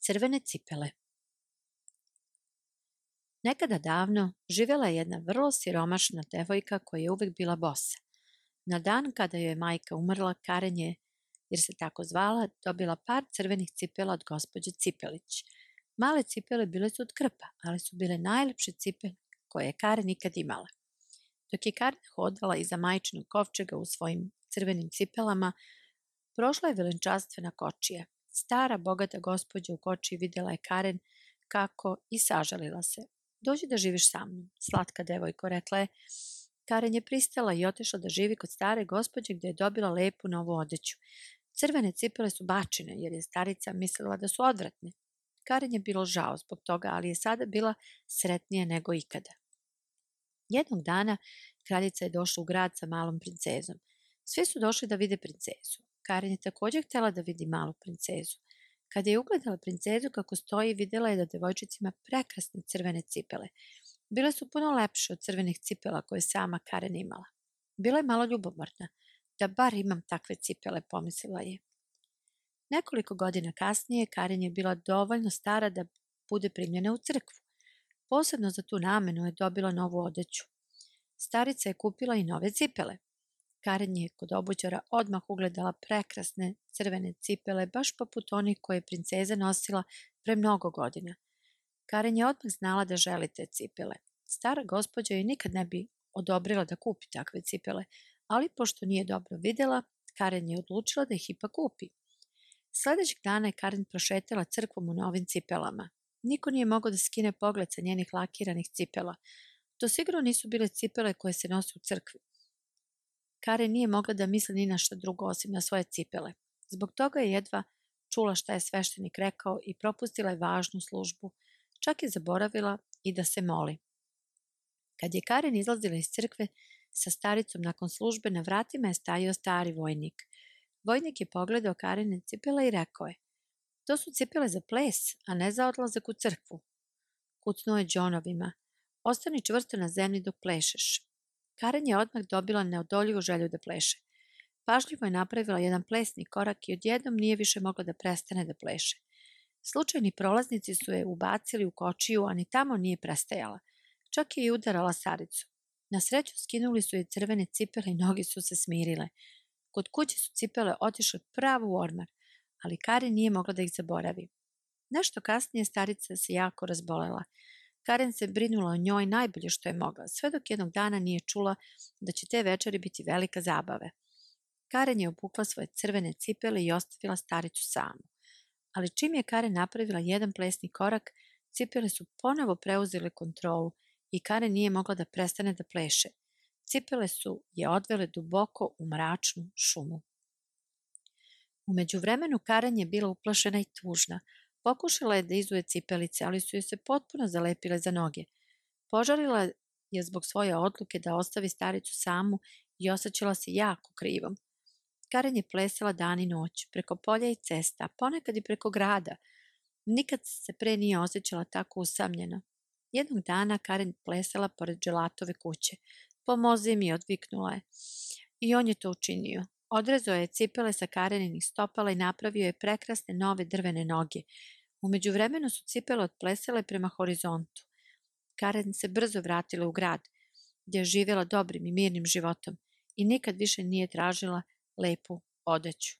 Crvene cipele Nekada davno živjela je jedna vrlo siromašna devojka koja je uvek bila bosa. Na dan kada joj je majka umrla, Karen je, jer se tako zvala, dobila par crvenih cipela od gospođe Cipelić. Male cipele bile su od krpa, ali su bile najlepše cipele koje je Karen nikad imala. Dok je Karen hodala iza majčinog kovčega u svojim crvenim cipelama, prošla je velenčastvena kočija. Stara, bogata gospođa u kočiji videla je Karen kako i sažalila se. Dođi da živiš sa mnom, slatka devojko, rekla je. Karen je pristala i otišla da živi kod stare gospođe gde je dobila lepu novu odeću. Crvene cipele su bačine jer je starica mislila da su odvratne. Karen je bilo žao zbog toga, ali je sada bila sretnija nego ikada. Jednog dana kraljica je došla u grad sa malom princezom. Svi su došli da vide princezu. Karen je također htjela da vidi malu princezu. Kada je ugledala princezu kako stoji, videla je da devojčica ima prekrasne crvene cipele. Bile su puno lepše od crvenih cipela koje sama Karen imala. Bila je malo ljubomorna. Da bar imam takve cipele, pomislila je. Nekoliko godina kasnije Karen je bila dovoljno stara da bude primljena u crkvu. Posebno za tu namenu je dobila novu odeću. Starica je kupila i nove cipele. Karen je kod obućara odmah ugledala prekrasne crvene cipele, baš poput onih koje je princeza nosila pre mnogo godina. Karen je odmah znala da želi te cipele. Stara gospođa joj nikad ne bi odobrila da kupi takve cipele, ali pošto nije dobro videla, Karen je odlučila da ih ipak kupi. Sljedećeg dana je Karen prošetala crkvom u novim cipelama. Niko nije mogao da skine pogled sa njenih lakiranih cipela. To sigurno nisu bile cipele koje se nose u crkvi. Karen nije mogla da misli ni na što drugo osim na svoje cipele. Zbog toga je jedva čula šta je sveštenik rekao i propustila je važnu službu. Čak je zaboravila i da se moli. Kad je Karen izlazila iz crkve sa staricom nakon službe, na vratima je stajao stari vojnik. Vojnik je pogledao Karine cipele i rekao je To su cipele za ples, a ne za odlazak u crkvu. Kucnuo je Johnovima. Ostani čvrsto na zemlji dok plešeš. Karen je odmah dobila neodoljivu želju da pleše. Pažljivo je napravila jedan plesni korak i odjednom nije više mogla da prestane da pleše. Slučajni prolaznici su je ubacili u kočiju, a ni tamo nije prestajala. Čak je i udarala Saricu. Na sreću skinuli su je crvene cipele i nogi su se smirile. Kod kuće su cipele otišle pravo u ormar, ali Karen nije mogla da ih zaboravi. Nešto kasnije starica se jako razbolela. Karen se brinula o njoj najbolje što je mogla, sve dok jednog dana nije čula da će te večeri biti velika zabave. Karen je obukla svoje crvene cipele i ostavila staricu samu. Ali čim je Karen napravila jedan plesni korak, cipele su ponovo preuzele kontrolu i Karen nije mogla da prestane da pleše. Cipele su je odvele duboko u mračnu šumu. U međuvremenu Karen je bila uplašena i tužna. Pokušala je da izuje cipelice, ali su joj se potpuno zalepile za noge. Požalila je zbog svoje odluke da ostavi staricu samu i osjećala se jako krivom. Karen je plesala dan i noć, preko polja i cesta, ponekad i preko grada. Nikad se pre nije osjećala tako usamljena. Jednog dana Karen plesala pored dželatove kuće. Pomozi mi, odviknula je. I on je to učinio. Odrezao je cipele sa Kareninih stopala i napravio je prekrasne nove drvene noge. Umeđu vremenu su cipele otplesale prema horizontu. Karen se brzo vratila u grad, gdje je živjela dobrim i mirnim životom i nikad više nije tražila lepu odeću.